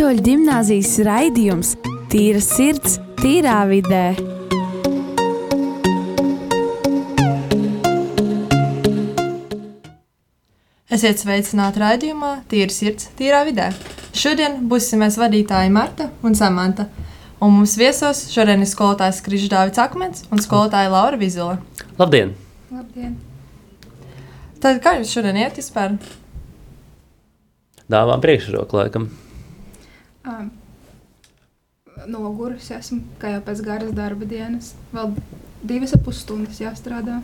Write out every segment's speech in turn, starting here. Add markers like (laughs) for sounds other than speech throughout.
Katoļu gimnāzijas raidījums Tīra sirds, tīrā vidē. Esiet sveicināti raidījumā Tīra sirds, tīrā vidē. Šodien būsim mēs vadītāji Marta un Samanta. Un mums viesos šodien ir skolotājs Krišs Dāvids Akmens un skolotāja Laura Vizula. Labdien! Labdien! Tad kā jums šodien iet vispār? Dāvām priekšroku laikam. Um, Nogurusi esmu, kā jau pēc garas darba dienas. Vēl divas ap pusstundas jāstrādā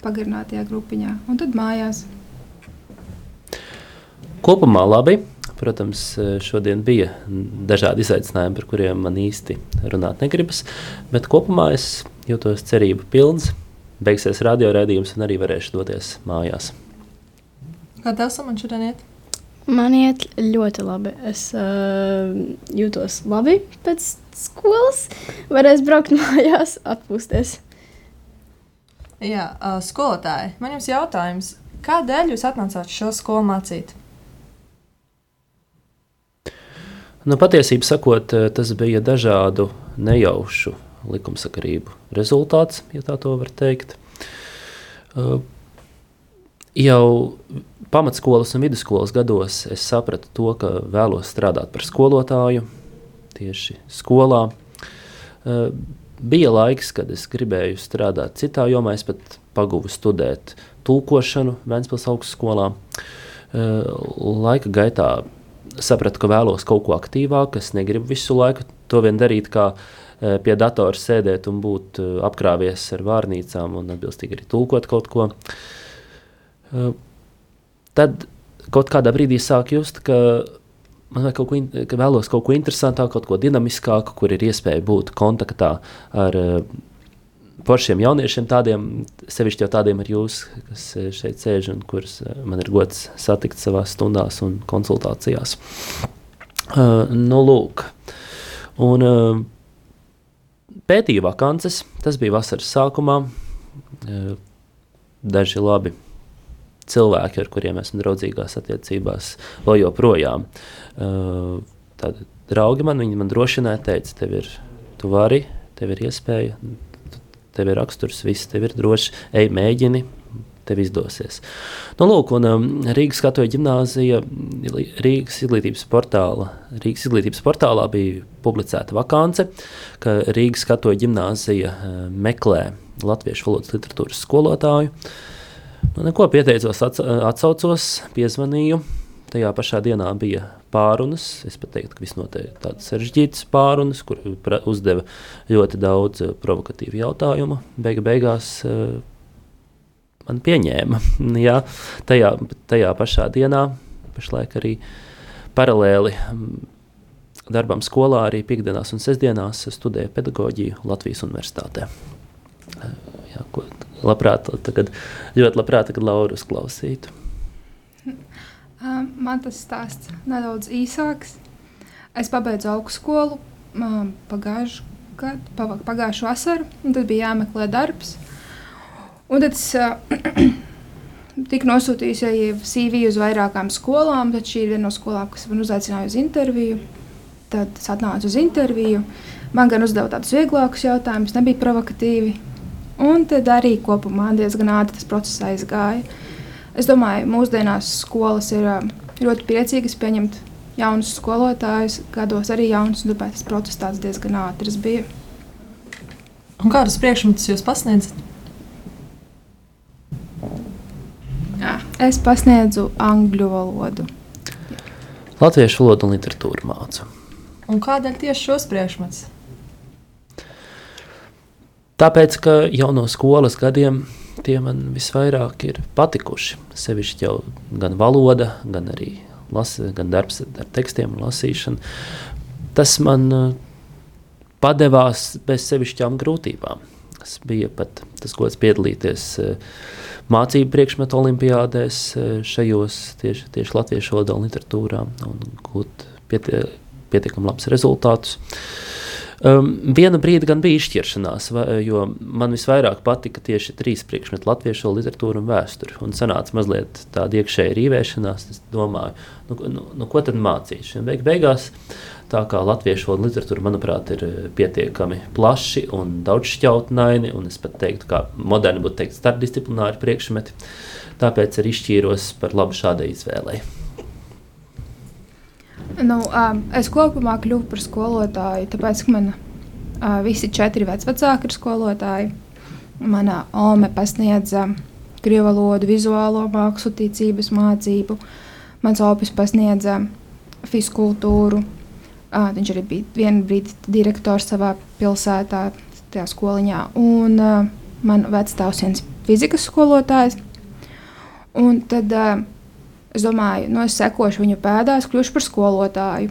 pagarinātajā grupiņā, un tad mājās. Kopumā labi. Protams, šodien bija dažādi izaicinājumi, par kuriem man īsti runāt negribas. Bet kopumā es jūtos cerību pilns. Beigsies radiorādījums un arī varēšu doties mājās. Kā tev man šodien iet? Man iet ļoti labi. Es uh, jūtos labi pēc skolas. Varēs braukt (laughs) mājās, atpūsties. Jā, uh, skolotāji, man jums jautājums. Kādēļ jūs atnācāt šo skolu mācīt? Nu, patiesībā sakot, tas bija dažādu nejaušu likumsakarību rezultāts, ja tā var teikt. Uh, jau pamatskolas un vidusskolas gados es sapratu to, ka vēlos strādāt par skolotāju tieši skolā. Uh, bija laiks, kad es gribēju strādāt citā jomā, es pat paguvu studēt tulkošanu Vēncpils augstskolā. Uh, laika gaitā sapratu, ka vēlos kaut ko aktīvāku. Es negribu visu laiku to vien darīt, kā e, pie datora sēdēt un būt apkrāpies ar vārnīcām un atbilstīgi arī tulkot kaut ko. Tad kaut kādā brīdī sāk just, ka man vajag kaut ko, ka vēlos kaut ko interesantāku, kaut ko dinamiskāku, kur ir iespēja būt kontaktā ar foršiem jauniešiem, tādiem, sevišķi jau tādiem ar jūs, kas eh, šeit sēž un kurus eh, man ir gods satikt savā stundās un konsultācijās. Uh, nu, lūk. Un, uh, pētīju vakances, tas bija vasaras sākumā. Uh, daži labi cilvēki, ar kuriem esmu draudzīgās attiecībās, vēl joprojām. Uh, tādi draugi man, viņi man drošināja, teica, tev ir, tu vari, tev ir iespēja, tev ir raksturs, viss tev ir droši, ej, mēģini. Tev izdosies. Nu, lūk, un um, Rīgas katoļa gimnāzija, Rīgas izglītības portāla, Rīgas izglītības portālā bija publicēta vakance, ka Rīgas katoļa gimnāzija uh, meklē latviešu valodas literatūras skolotāju. Nu, neko pieteicos, atsaucos, piezvanīju. Tajā pašā dienā bija pārunas. Es pat teiktu, ka visnotaļ tādas sarežģītas pārunas, kur uzdeva ļoti daudz eh, provokatīvu jautājumu. Beiga beigās uh, man pieņēma. (laughs) Jā, tajā, tajā pašā dienā, pašlaik arī paralēli mm, darbam skolā, arī piekdienās un sestdienās studēju pedagoģiju Latvijas universitātē. Jā, ko, labprāt, tagad, ļoti labprāt, tagad Lauru uzklausītu. (laughs) Man tas stāsts nedaudz īsāks. Es pabeidzu augstskolu pagājušā gada, pagājušā vasarā, un tad bija jāmeklē darbs. Un tad es (clears throat) tiku nosūtījis CV uz vairākām skolām, tad šī ir viena no skolām, kas man uzaicināja uz interviju. Tad es atnācu uz interviju. Man gan uzdeva tādus vieglākus jautājumus, nebija provokatīvi. Un tad arī kopumā diezgan ātri tas process aizgāja. Es domāju, mūsdienās skolas ir ļoti priecīgas pieņemt jaunus skolotājus, gados arī jaunus, un tāpēc tas process tāds diezgan ātrs bija. Un kādus priekšmetus jūs pasniedzat? Jā, es pasniedzu angļu valodu. Latviešu valodu un literatūru mācu. Un kādēļ tieši šos priekšmetus? Tāpēc, ka jau no skolas gadiem tie man visvairāk ir patikuši. Sevišķi jau gan valoda, gan arī lasi, gan darbs ar tekstiem un lasīšanu. Tas man uh, padevās bez sevišķām grūtībām. Tas bija pat tas gods piedalīties uh, mācību priekšmetu olimpiādēs uh, šajos tieši, tieši latviešu valodā un literatūrā un gūt pietie, pietiekami labus rezultātus. Um, vienu brīdi gan bija izšķiršanās, va, jo man visvairāk patika tieši trīs priekšmeti - latviešu literatūra un vēsture. Un sanāca mazliet tāda iekšēja rīvēšanās. Es domāju, nu, nu, nu, ko tad mācīšu? Beig, beigās, tā kā latviešu valoda literatūra, manuprāt, ir eh, pietiekami plaši un daudzšķautnaini, un es pat teiktu, ka moderni būtu teikt starpdisciplināri priekšmeti. Tāpēc arī izšķīros par labu šādai izvēlei. Nu, um, es kopumā kļuvu par skolotāju, tāpēc, ka man uh, visi četri vecāki ir skolotāji. Manā ome pasniedza krievu valodu, vizuālo mākslu, ticības mācību. Mans opis pasniedza fiziskultūru. Uh, viņš arī bija vienu brīdi direktors savā pilsētā, tajā skoliņā. Un uh, man vecāks viens fizikas skolotājs. Un tad uh, Es domāju, nu, es sekošu viņu pēdās, kļūšu par skolotāju.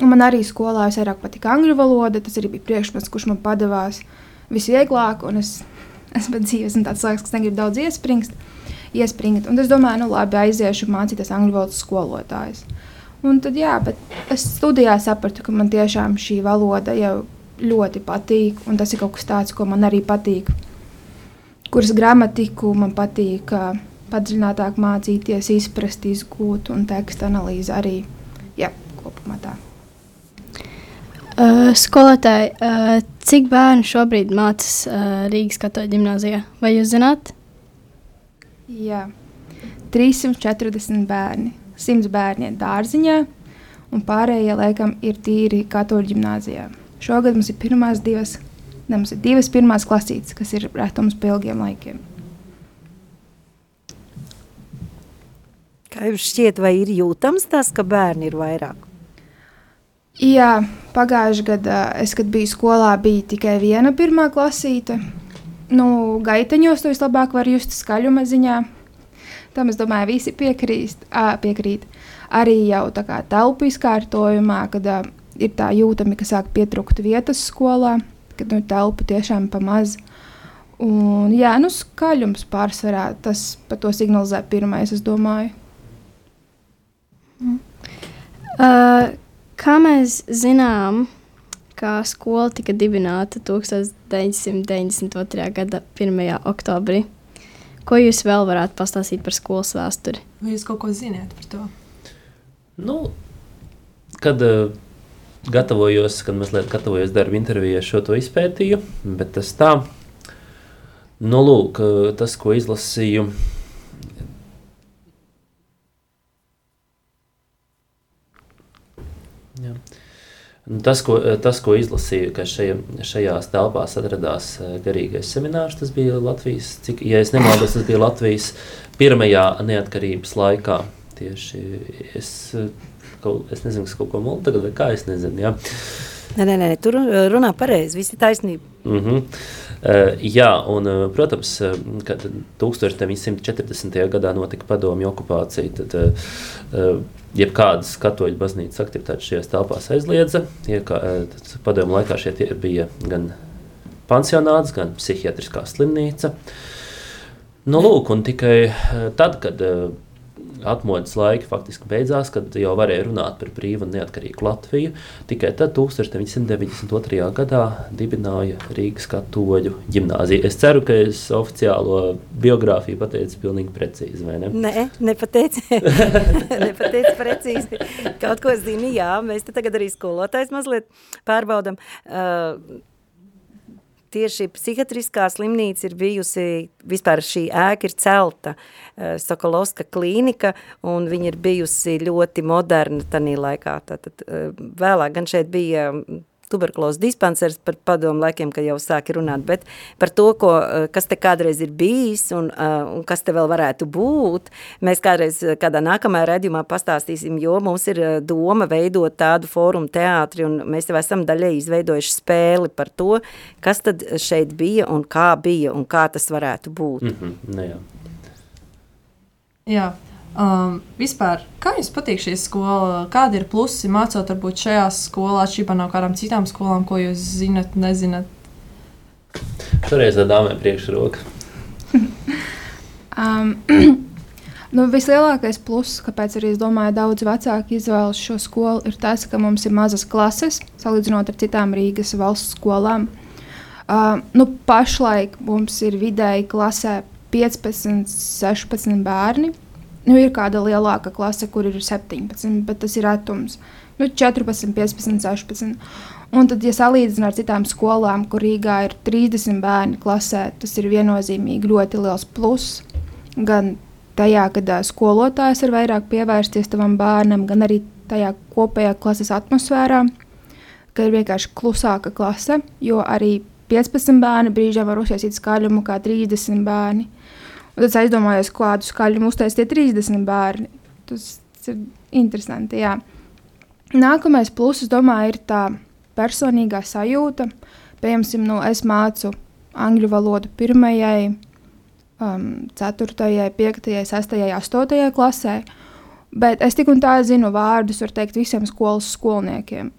Un man arī skolā vairāk patika angļu valoda. Tas arī bija priekšmets, kurš man padevās visvieglāk. Es, es pēc dzīves esmu tāds cilvēks, kas negrib daudz iespringt. iespringt. Un es domāju, nu labi, aiziešu mācīties angļu valodas skolotājs. Un tad, jā, bet es studijā sapratu, ka man tiešām šī valoda jau ļoti patīk. Un tas ir kaut kas tāds, ko man arī patīk. Kuras gramatiku man patīk. Uh, padziļinātāk mācīties, izprast, izgūt un teksta analīze arī jā, kopumā tā. Uh, skolotāji, uh, cik bērnu šobrīd mācās uh, Rīgas katoļu gimnājā? Vai jūs zināt? Jā, 340 bērni. 100 bērni dārziņā, un pārējie laikam ir tīri katoļu gimnājā. Šogad mums ir pirmās divas, ne, mums ir divas pirmās klasītes, kas ir retums pie ilgiem laikiem. Kā jums šķiet, vai ir jūtams tas, ka bērni ir vairāk? Jā, pagājušajā gadā, es, kad biju skolā, bija tikai viena pirmā klasīte. Nu, gaiteņos to vislabāk var just skaļuma ziņā. Tam es domāju, visi piekrīst, à, piekrīt. Arī jau tā kā telpu izkārtojumā, kad uh, ir tā jūtami, ka sāk pietrūkt vietas skolā, kad nu, telpu tiešām pamaz. Un, jā, nu, skaļums pārsvarā tas par to signalizē pirmais, es domāju. Uh, kā mēs zinām, kā skola tika dibināta 1992. gada 1. oktobrī? Ko jūs vēl varētu pastāstīt par skolas vēsturi? Vai jūs kaut ko zināt par to? Nu, kad uh, gatavojos, kad mazliet gatavojos darba intervijai, šo to izpētīju, bet tas tā, nu, lūk, tas, ko izlasīju Jā. Nu, tas, ko, tas, ko izlasīju, ka šajā, šajās telpās atradās eh, garīgais seminārs, tas bija Latvijas, cik, ja es nemaldos, tas bija Latvijas pirmajā neatkarības laikā. Tieši es, eh, es nezinu, kas kaut ko mulu tagad, vai kā es nezinu, jā. Nē, nē, nē, tur runā pareizi, visi taisnība. Mm -hmm. uh, jā, un, uh, protams, kad 1940. gadā notika padomju okupācija, tad uh, jebkādas katoļu baznīcas aktivitātes šajās telpās aizliedza. Ja, padomju laikā šeit bija gan pansionāts, gan psihiatriskā slimnīca. Nu, lūk, un tikai tad, kad atmodas laiki faktiski beidzās, kad jau varēja runāt par brīvu un neatkarīgu Latviju. Tikai tad, 1992. gadā, dibināja Rīgas katoļu ģimnāziju. Es ceru, ka es oficiālo biogrāfiju pateicu pilnīgi precīzi, vai ne? Nē, nepateici, (laughs) nepateici precīzi. Kaut ko zini, jā, mēs te tagad arī skolotājs mazliet pārbaudam. Uh, tieši psihiatriskā slimnīca ir bijusi, vispār šī ēka ir celta, uh, Sokolovska klīnika, un viņa ir bijusi ļoti moderna tanī laikā. Tātad, uh, vēlāk gan šeit bija tuberkulozes dispansers par padomu laikiem, kad jau sāki runāt, bet par to, ko, eh, kas te kādreiz ir bijis un, eh, un kas te vēl varētu būt, mēs kādreiz eh, kādā nākamajā redzījumā pastāstīsim, jo mums ir doma veidot tādu fórumu teātri un mēs jau esam daļai izveidojuši spēli par to, kas tad šeit bija un kā bija un kā tas varētu būt. Mm -hmm, ne, jā. Jā, Um, vispār, kā jums patīk šī skola? Kādi ir plusi mācot varbūt šajā skolā, atšķirībā no kādām citām skolām, ko jūs zinat, nezināt? Šoreiz ar dāmai priekšroka. (laughs) um, (clears throat) Nu, vislielākais pluss, kāpēc arī es domāju, daudz vecāki izvēlas šo skolu, ir tas, ka mums ir mazas klases, salīdzinot ar citām Rīgas valsts skolām. Uh, nu, pašlaik mums ir vidēji klasē 15, 16 bērni. Nu, ir kāda lielāka klase, kur ir 17, bet tas ir retums. Nu, 14, 15, 16. Un tad, ja salīdzinām ar citām skolām, kur Rīgā ir 30 bērni klasē, tas ir viennozīmīgi ļoti liels pluss. Gan tajā, kad skolotājs ir vairāk pievērsties tavam bērnam, gan arī tajā kopējā klases atmosfērā, ka ir vienkārši klusāka klase, jo arī 15 bērni brīžā var uztaisīt skaļumu kā 30 bērni. Un tad es aizdomājos, kādu skaļumu uztaisīt tie 30 bērni. Tas, ir interesanti. Jā. Nākamais pluss, domāju, ir tā personīgā sajūta. Piemēram, nu, es mācu angļu valodu pirmajai, um, ceturtajai, piektajai, sestajai, astotajai klasē, bet es tik un tā zinu vārdus, var teikt, visiem skolas skolniekiem.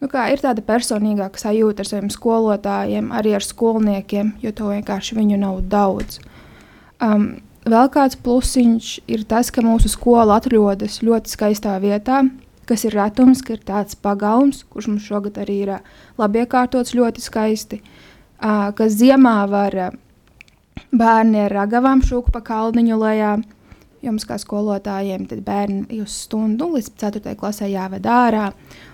Nu, kā, ir tāda personīgāka sajūta ar saviem skolotājiem, arī ar skolniekiem, jo to vienkārši viņu nav daudz. Um, vēl kāds plusiņš ir tas, ka mūsu skola atrodas ļoti skaistā vietā, kas ir retums, ka ir tāds pagalms, kurš mums šogad arī ir labi iekārtots ļoti skaisti, ka ziemā var bērni ar ragavām šūku pa kalniņu lejā, jums kā skolotājiem, tad bērni uz stundu līdz 4. klasē jāved ārā,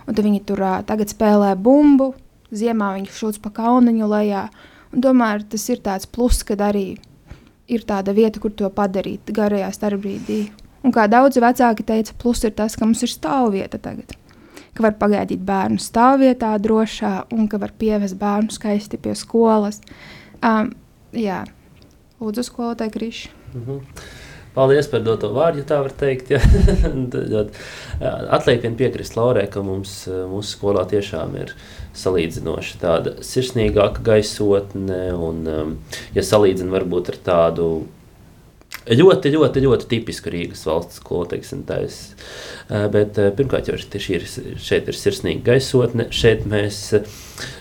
un tad viņi tur tagad spēlē bumbu, ziemā viņi šūc pa kalniņu lejā, un tomēr tas ir tāds plus, kad arī ir tāda vieta, kur to padarīt garajā starpbrīdī. Un kā daudzi vecāki teica, plus ir tas, ka mums ir stāvvieta tagad. Ka var pagaidīt bērnu stāvvietā drošā un ka var pievest bērnu skaisti pie skolas. Um, jā, lūdzu, skolotāji Kriši. Mm -hmm. Paldies par doto vārdu, ja tā var teikt. Ja. (laughs) Atliek vien piekrist Laurai, ka mums mūsu skolā tiešām ir salīdzinoši tāda sirsnīgāka gaisotne. Un, um, ja salīdzina varbūt ar tādu ļoti, ļoti, ļoti tipisku Rīgas valsts skolu. Teiksim, tais. Bet pirmkārt, jau ir, šeit ir sirsnīga gaisotne. Šeit mēs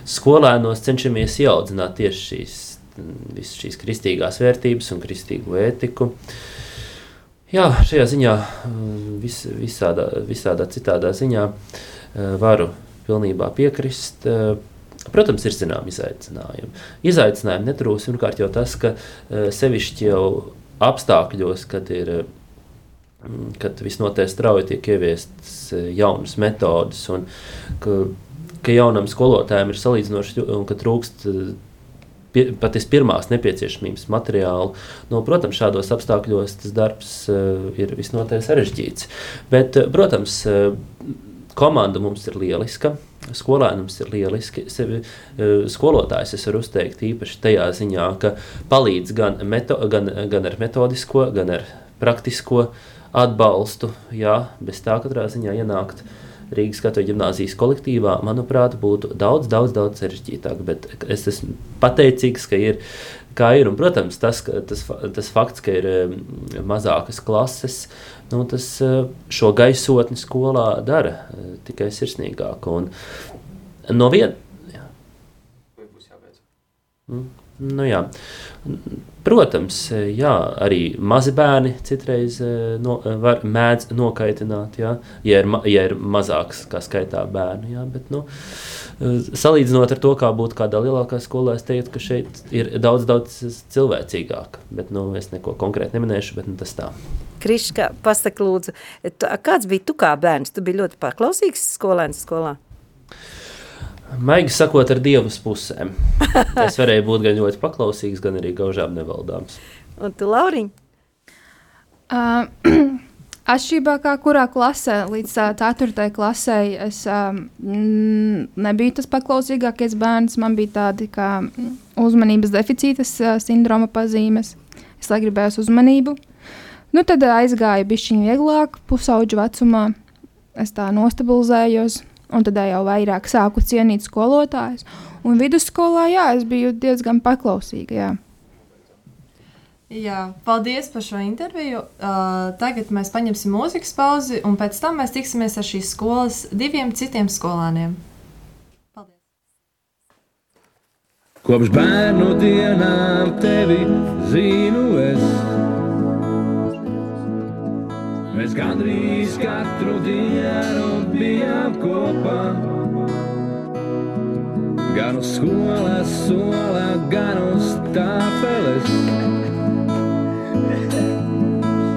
skolēnos cenšamies ieaudzināt tieši šīs, visas šīs kristīgās vērtības un kristīgo ētiku. Jā, šajā ziņā, vis, visādā, visādā citādā ziņā varu pilnībā piekrist. Protams, ir zināms izaicinājumi. Izaicinājumi netrūks pirmkārt jau tas, ka sevišķi jau apstākļos, kad ir mm, kad visnotaļ strauji tiek ieviestas jaunas metodes, un ka, ka jaunam skolotājam ir salīdzinoši, un ka trūkst pie, pat pirmās nepieciešamības materiālu. Nu, protams, šādos apstākļos tas darbs ir visnotaļ sarežģīts. Bet, protams, komanda mums ir lieliska. Skolēnums ir lieliski. Sevi, eh, skolotājs es varu uzteikt īpaši tajā ziņā, ka palīdz gan, meto, gan, gan ar metodisko, gan ar praktisko atbalstu. Jā, bez tā katrā ziņā ienākt Rīgas katoļu gimnāzijas kolektīvā, manuprāt, būtu daudz, daudz, daudz sarežģītāk. Bet es esmu pateicīgs, ka ir kā ir. Un, protams, tas, tas, tas fakts, ka ir mazākas klases, nu, tas šo gaisotni skolā dara tikai sirsnīgāk. Un, no vienas. Mm. Nu, jā. Protams, jā, arī mazi bērni citreiz no, var, mēdz nokaitināt, jā, ja, ir, ja ir mazāks kā skaitā bērnu. Jā, bet, nu, salīdzinot ar to, kā būtu kādā lielākā skolā, es teiktu, ka šeit ir daudz, daudz cilvēcīgāk. Bet, nu, es neko konkrēti neminēšu, bet nu, tas tā. Kriška, pasaka lūdzu, kāds bija tu kā bērns? Tu biji ļoti paklausīgs skolēns skolā? Maigi sakot, ar dievas pusēm. (laughs) Es varēju būt gan ļoti paklausīgs, gan arī gaužām nevaldāms. Un tu, Lauriņ? Uh, (clears throat) Atšķirībā kā kurā klasē, līdz uh, 4. klasē, es uh, nebiju tas paklausīgākais bērns. Man bija tādi kā uzmanības deficītas uh, sindroma pazīmes. Es lai gribēju uzmanību. Nu, tad aizgāju bišķiņu vieglāk, pusauģu vecumā. Es tā nostabilizējos, Un tad jau vairāk sāku cienīt skolotājus. Un vidusskolā, jā, es biju diezgan paklausīga. Jā. Jā, paldies par šo interviju. Uh, tagad mēs paņemsim mūzikas pauzi, un pēc tam mēs tiksimies ar šīs skolas diviem citiem skolāniem. Paldies! Kopš bērnu dienām tevi zinu es. Mēs gandrīz katru dienu bijām kopā. Gan uz skolas, sola, gan uz tāfeles.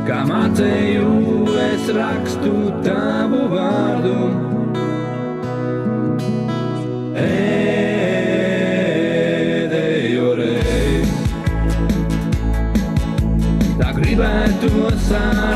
Kā mācēju, es rakstu tavu vārdu. Ēdēju reiz. Tā gribētos ar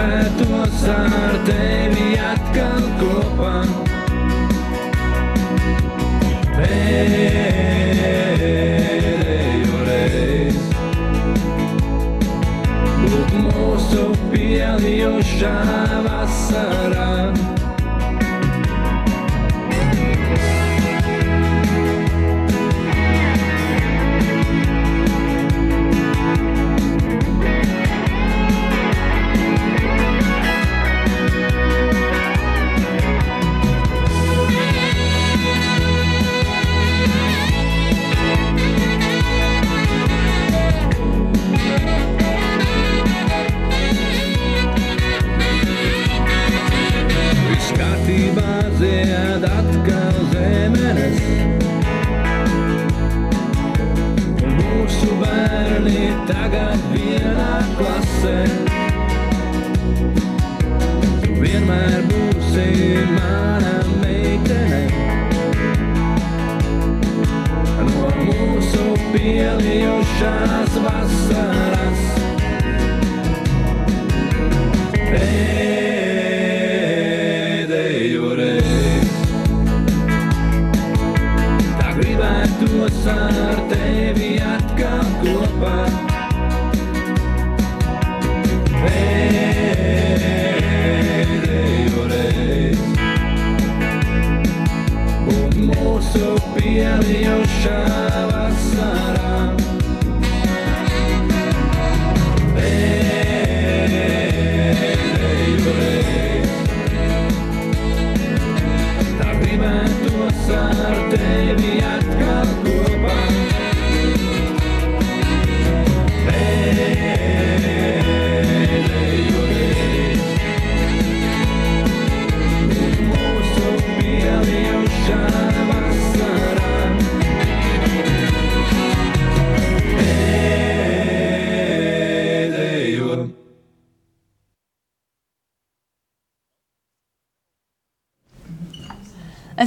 Gribētos ar tevi atkal kopā. Pēdējo reizi. Būt mūsu pielijušā vasarā. Mūsu bērni tagad vienā klasē.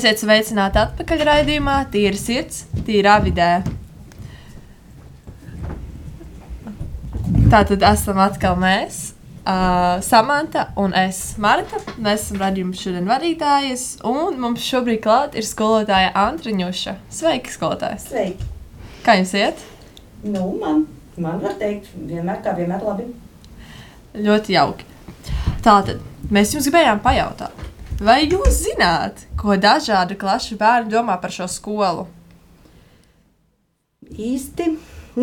Esiet sveicināti atpakaļ raidījumā, tīra sirds, tīrā vidē. Tātad esam atkal mēs, uh, Samants un es, Marta. Mēs esam radījuma šodien vadītājas, un mums šobrīd klāt ir skolotāja Antriņuša. Sveiki, skolotājs! Sveiki! Kā jums iet? Nu, man, man var teikt, vienmēr kā vienmēr labi. Ļoti jauki. Tātad mēs jums gribējām pajautāt, vai jūs zināt, ko dažādu klašu bērni domā par šo skolu? Īsti,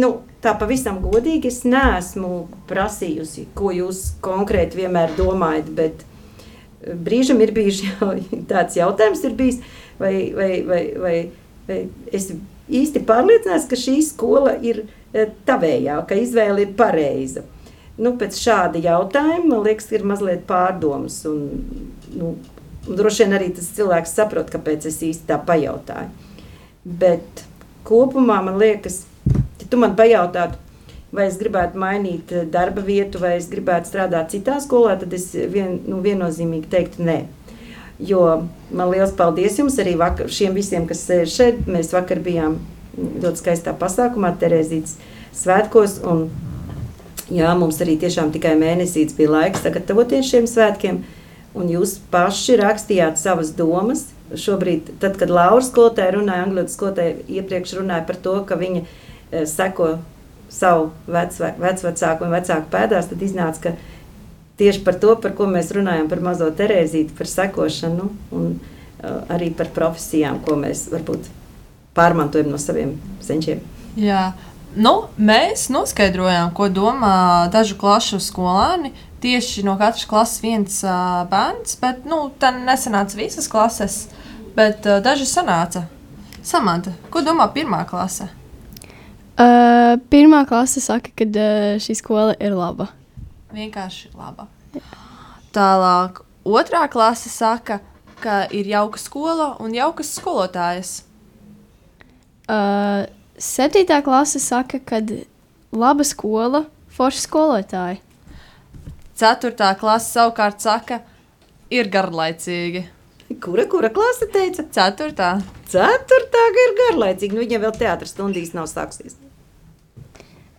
nu, tā pavisam godīgi, es neesmu prasījusi, ko jūs konkrēti vienmēr domājat, bet eh, brīžam ir bijis (laughs) tāds jautājums, bijis, vai, vai, vai, vai, vai es īsti pārliecināts, ka šī skola ir eh, tavējā, ka izvēle ir pareiza. Nu, pēc šāda jautājuma, man liekas, ir mazliet pārdomas. Un, nu, droši vien arī tas cilvēks saprot, kāpēc es īsti tā pajautāju. Bet kopumā man liekas, ja tu man pajautātu, vai es gribētu mainīt eh, darba vietu, vai es gribētu strādāt citā skolā, tad es vien, nu, viennozīmīgi teiktu, nē. Jo man liels paldies jums arī vakar, šiem visiem, kas sēž šeit. Mēs vakar bijām ļoti skaistā pasākumā, Terēzītes svētkos. Un, jā, mums arī tiešām tikai mēnesīts bija laiks sagatavoties šiem svētkiem. Un jūs paši rakstījāt savas domas. Šobrīd, tad, kad Laura skolotāja runāja, angļu skolotāja iepriekš runāja par to, ka viņa e, seko savu vecvē, vecvecāku un vecāku pēdās, tad iznāca, ka tieši par to, par ko mēs runājam, par mazo Terēzīti, par sekošanu un uh, arī par profesijām, ko mēs varbūt pārmantojam no saviem senčiem. Jā. Nu, mēs noskaidrojām, ko domā dažu klašu skolēni. Tieši no katras klases viens uh, bērns, bet nu, tā nesanāca visas klases, bet uh, daži sanāca. Samanta, ko domā pirmā klase? Uh, pirmā klase saka, ka uh, šī skola ir laba. Vienkārši laba. Tālāk, otrā klase saka, ka ir jauka skola un jaukas skolotājas. Uh, septītā klase saka, ka laba skola, forša skolotāja. Ceturtā klase savukārt saka, ir garlaicīgi. Kura, kura klase teica? Ceturtā. Ceturtā ir garlaicīga. Nu, viņam vēl teātris stundīs nav sāksies.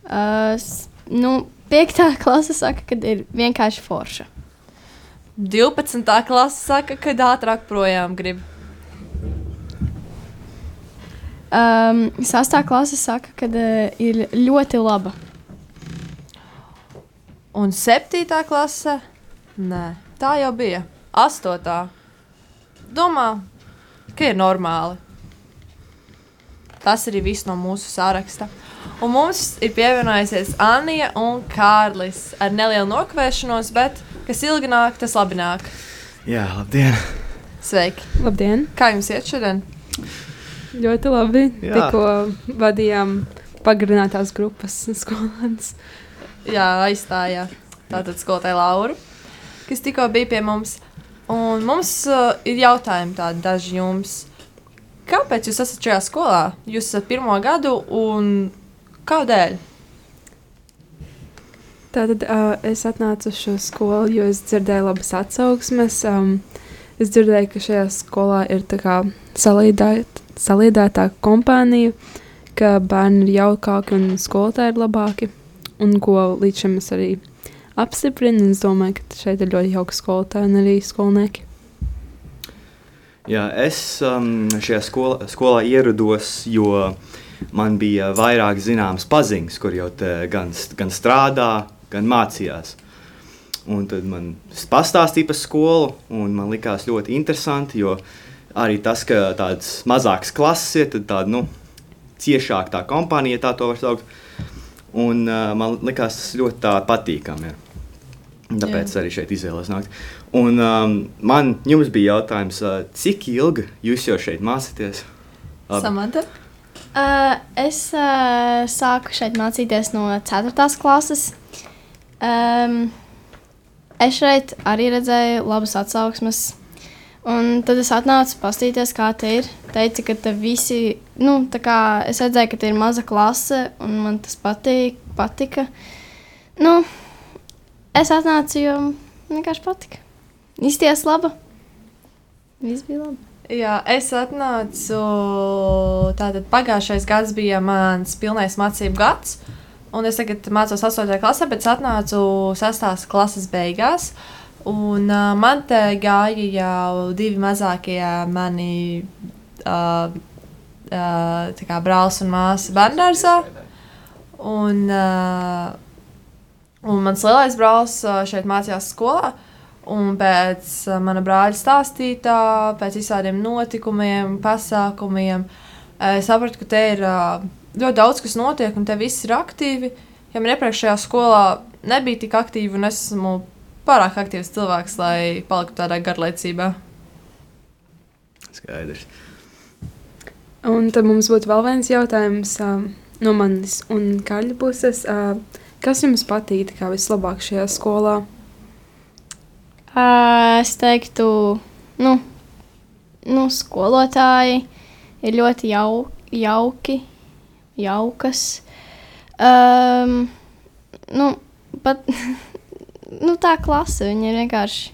Uh, nu, piektā klase saka, ka ir vienkārši forša. 12. klase saka, ka ātrāk projām grib. Um, sastā klase saka, ka uh, ir ļoti laba. Un 7. klase? Nē, tā jau bija. 8. Domā, ka ir normāli. Tas arī viss no mūsu sāraksta. Un mums ir pievienojusies Anija un Kārlis ar nelielu nokavēšanos, bet kas ilgi nāk, tas labi nāk. Jā, labdien! Sveiki! Labdien! Kā jums iet šodien? Ļoti labi. Jā. Tikko vadījām pagarinātās grupas skolēnus. Jā, aizstājā tātad skolotāju Lauru, kas tikko bija pie mums. Un mums uh, ir jautājumi tādi daži jums. Kāpēc jūs esat šajā skolā? Jūs esat pirmo gadu un kādēļ? Tātad uh, es atnācu uz šo skolu, jo es dzirdēju labas atsauksmes. Um, es dzirdēju, ka šajā skolā ir salīdētā kompānija, ka bērni ir jaukāki un skolotāji ir labāki. Un ko līdz šim es arī apstiprinu. Es domāju, ka šeit ir ļoti jauki skolotāji un arī skolnieki. Jā, es um, šajā skolā, skolā ierados, jo man bija vairāk zināmas paziņas, kur jau gan, gan strādā, gan mācījās. Un tad man pastāstīja par skolu, un man likās ļoti interesanti, jo arī tas, ka tādas mazākas klases ir, tad tāda nu, ciešāka tā kompānija, ja tā to var saukt. Un uh, man likās tas ļoti patīkami. Ir. Tāpēc Jā. arī šeit izvēlējos nākt. Un um, man jums bija jautājums, uh, cik ilgi jūs jau šeit mācāties? Samanta? Uh, es uh, sāku šeit mācīties no 4. klases. Um, es šeit arī redzēju labas atsauksmes. Un tad es atnācu paskatīties, kā te ir. Teica, ka te visi, nu, tā kā es redzēju, ka te ir maza klase, un man tas patīk, patika. Nu, es atnācu, jo vienkārši patika. Izties laba. Viss bija labi. Jā, es atnācu. Tātad pagājušais gads bija mans pilnais mācību gads. Un es tagad mācos 8. klasē, bet es atnācu 6. klases beigās. Un uh, man te gāja jau divi mazākie mani uh, uh, brālis un māsa bērngārzā. Un, uh, un mans lielais brālis šeit mācījās skolā. Un pēc uh, mana brāļa stāstītā, pēc visādiem notikumiem, pasākumiem, es sapratu, ka te ir uh, ļoti daudz kas notiek, un te viss ir aktīvi. Ja man iepriekšējā skolā nebija tik aktīvi, un es esmu pārāk aktīvs cilvēks, lai paliktu tādā garlaicībā. Skaidrs. Un tad mums būtu vēl viens jautājums um, no manis un Kaļa puses. Uh, kas jums patīk kā vislabāk šajā skolā? Uh, es teiktu, nu, nu, skolotāji ir ļoti jau, jauki, jaukas. Um, nu, pat (laughs) nu, tā klase, viņa ir vienkārši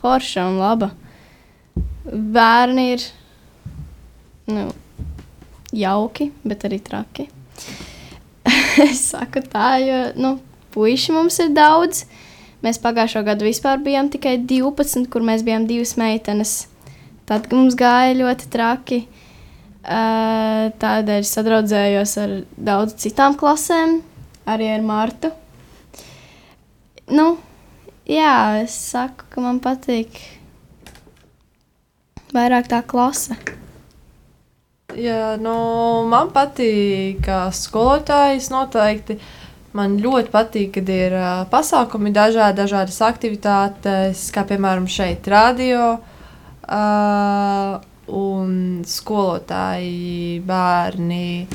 forša un laba. bērni ir nu, jauki, bet arī traki. (laughs) es saku tā, jo nu, puiši mums ir daudz. Mēs pagājušo gadu vispār bijām tikai 12, kur mēs bijām divas meitenes. Tad mums gāja ļoti traki. Uh, tādēļ es sadraudzējos ar daudzām citām klasēm, arī ar Mārtu. Nu, jā, es saku, ka man patīk vairāk tā klase. Jā, nu, man patīk, ka skolotājs noteikti. Man ļoti patīk, kad ir uh, pasākumi, dažādi, dažādas aktivitātes, kā piemēram šeit, radio. Uh, un skolotāji, bērni,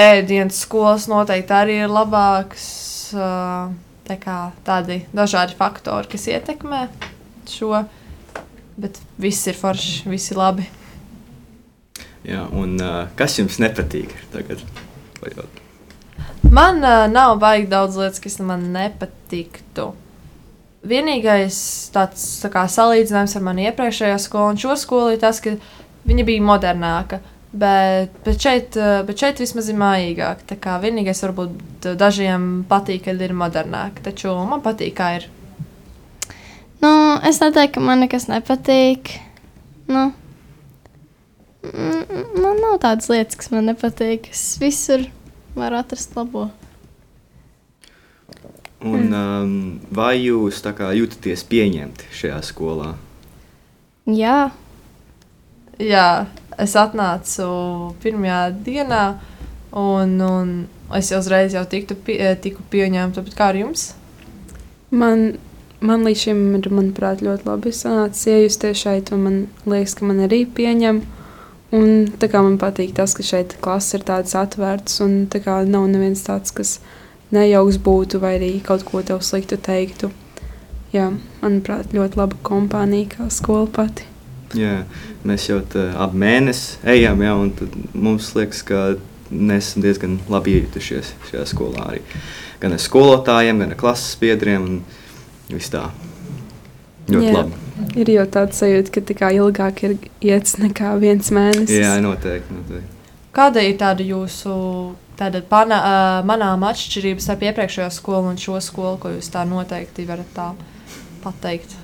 ēdienas skolas noteikti arī ir labāks. Uh, tā kā tādi dažādi faktori, kas ietekmē šo, bet viss ir forši, viss ir labi. Jā, un uh, kas jums nepatīk tagad? Vajot? Man uh, nav baigi daudz lietas, kas man nepatiktu. Vienīgais tāds tā kā, salīdzinājums ar mani iepriekšējo skolu un šo skolu ir tas, ka viņa bija modernāka. Bet, bet, šeit, uh, bet šeit vismaz ir mājīgāk. Tā kā vienīgais varbūt dažiem patīk, kad ir modernāk. Taču man patīk, kā ir. Nu, es neteiktu, ka man nekas nepatīk. Nu, mm, man nav tādas lietas, kas man nepatīk. Es visur varu atrast labo. Un, um, vai jūs kā jūtaties pieņemti šajā skolā? Jā, Jā, es atnācu pirmajā dienā, un, un es jau uzreiz jau tiktu, pie, tiku pieņemta. Kā ar jums? Man, man līdz šim ir, manuprāt, ļoti labi sanācis iejusties šeit, un man liekas, ka man arī pieņem. Un, man patīk tas, ka šeit klases ir tādas atvērtas, un tā kā nav neviens tāds, kas nejauks būtu vai arī kaut ko tev sliktu teiktu. Jā, manuprāt, ļoti laba kompānija kā skola pati. Jā, mēs jau ap mēnesi ejam, ja, un tad mums liekas, ka mēs esam diezgan labi iejutušies šajā skolā. Arī. Gan ar skolotājiem, gan ar klases biedriem. Viss tā. Ļoti Jā. labi. Ir jau tāds sajūta, ka tā ilgāk ir iets nekā viens mēnesis. Jā, noteikti. noteikti. Kāda ir tāda jūsu tāda pana, uh, manāma atšķirība starp iepriekšējo skolu un šo skolu, ko jūs tā noteikti varat tā pateikt?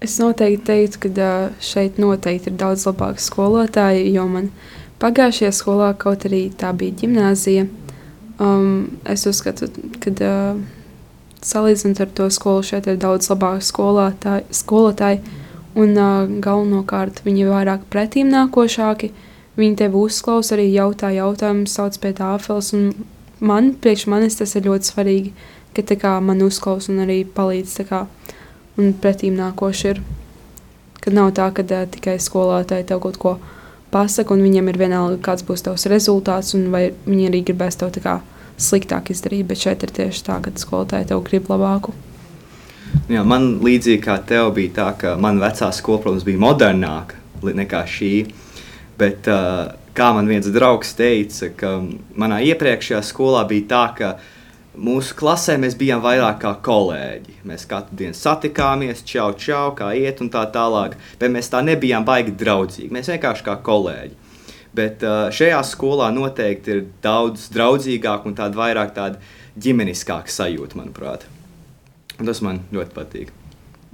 Es noteikti teiktu, ka šeit noteikti ir daudz labāki skolotāji, jo man pagājušajā skolā, kaut arī tā bija gimnāzija, um, es uzskatu, ka uh, salīdzinot ar to skolu, šeit ir daudz labāki skolotāji, skolotāji un uh, galvenokārt viņi ir vairāk pretīm nākošāki. Viņi tevi uzklausa, arī jautā jautājumus, sauc pie tāfeles. un Man, priekš manis tas ir ļoti svarīgi, ka tā kā man uzklausa un arī palīdz tā kā un pretīm nākoši ir. Kad nav tā, ka uh, tikai skolotāji tev kaut ko pasaka, un viņiem ir vienalga, kāds būs tavs rezultāts, un vai viņi arī gribēs tev tā kā sliktāk izdarīt. Bet šeit ir tieši tā, ka skolotāji tev grib labāku. Jā, man līdzīgi kā tev bija tā, ka mana vecā skola, protams, bija modernāka nekā šī. Bet, uh, kā man viens draugs teica, ka manā iepriekšējā skolā bija tā, ka mūsu klasē mēs bijām vairāk kā kolēģi. Mēs katru dienu satikāmies, čau, čau, kā iet un tā tālāk. Bet mēs tā nebijām baigi draudzīgi. Mēs vienkārši kā kolēģi. Bet uh, šajā skolā noteikti ir daudz draudzīgāk un tāda vairāk tāda ģimeniskāka sajūta, manuprāt. Un tas man ļoti patīk.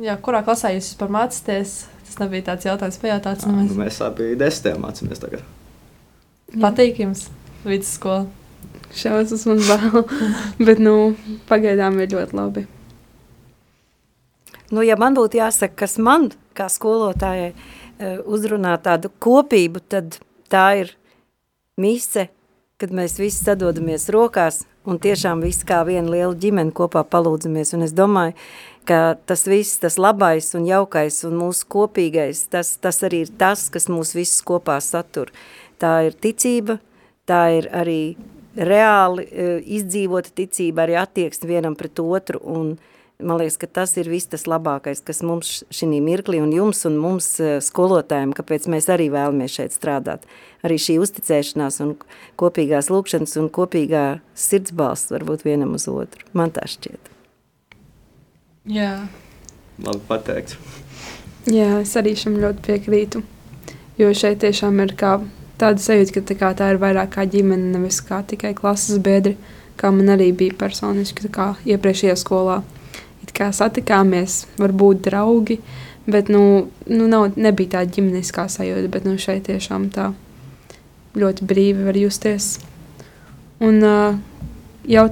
Jā, kurā klasē jūs vispār mācāties? Tas nebija tāds jautājums, pajautāts. Nu, Nu, mēs abi desmitē mācāmies tagad. Patīk jums vidusskola. Šausmas man bail, (laughs) bet nu, pagaidām ir ļoti labi. Nu, ja man būtu jāsaka, kas man, kā skolotājai, eh, uzrunā tādu kopību, tad tā ir mise, kad mēs visi sadodamies rokās un tiešām visi kā viena liela ģimene kopā palūdzamies. Un es domāju, ka tas viss, tas labais un jaukais un mūsu kopīgais, tas, tas arī ir tas, kas mūs visus kopā satur. Tā ir ticība, tā ir arī reāli eh, izdzīvota ticība, arī attieksme vienam pret otru un Man liekas, ka tas ir viss tas labākais, kas mums šī mirklī un jums un mums eh, skolotājiem, kāpēc mēs arī vēlamies šeit strādāt. Arī šī uzticēšanās un kopīgās lūkšanas un kopīgā sirdsbalsts varbūt vienam uz otru. Man tā šķiet. Jā. Labi pateikts. Jā, es arī šim ļoti piekrītu. Jo šeit tiešām ir kā tāda sajūta, ka tā, kā, tā ir vairāk kā ģimene, nevis kā tikai klases biedri, kā man arī bija personiski kā iepriekšējā skolā. It kā satikāmies, varbūt draugi, bet nu, nu nav, nebija tā ģimeniskā sajūta, bet nu, šeit tiešām tā ļoti brīvi var justies. Un uh, jau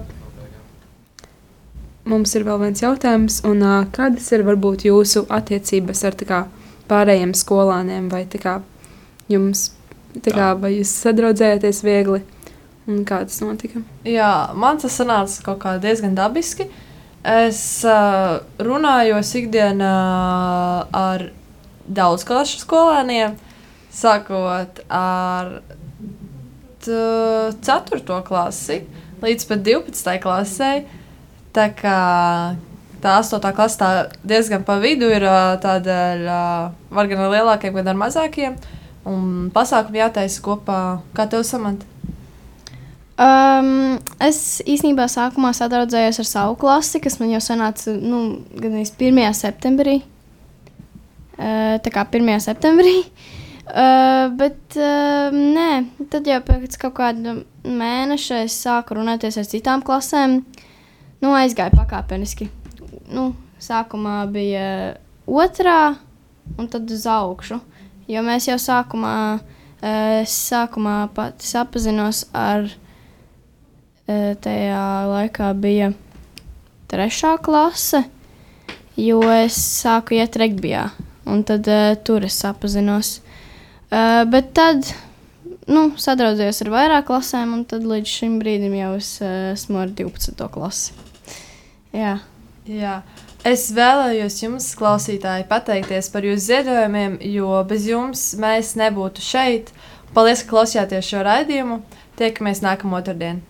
mums ir vēl viens jautājums, un uh, kādas ir varbūt jūsu attiecības ar kā, pārējiem skolāniem, vai kā, jums, kā, vai jūs sadraudzējaties viegli, un kā tas notika? Jā, man tas sanāca kaut kā diezgan dabiski. Es uh, runāju ikdienā ar daudz klašu skolēniem, sākot ar 4. klasi līdz pat 12. klasē. Tā kā tā 8. klase tā diezgan pa vidu ir tādēļ, var gan ar lielākiem, gan ar mazākiem. Un pasākumu jātaisa kopā. Kā tev samant? Um, es īstenībā sākumā sadraudzējos ar savu klasi, kas man jau sanāca nu, gan 1. septembrī. Uh, tā kā 1. septembrī. Uh, (laughs) bet uh, nē, tad jau pēc kaut kāda mēneša es sāku runāties ar citām klasēm. Nu, aizgāju pakāpeniski. Nu, sākumā bija otrā, un tad uz augšu. Jo mēs jau sākumā, uh, sākumā pat sapazinos ar uh, tajā laikā bija trešā klase, jo es sāku iet regbijā, un tad uh, tur es sapazinos. Uh, bet tad nu, sadraudzējos ar vairāk klasēm, un tad līdz šim brīdim jau es, esmu ar 12. klasi. Jā. Jā. Es vēlējos jums, klausītāji, pateikties par jūsu ziedojumiem, jo bez jums mēs nebūtu šeit. Paldies, ka klausījāties šo raidījumu. Tiekamies nākamā otrdiena.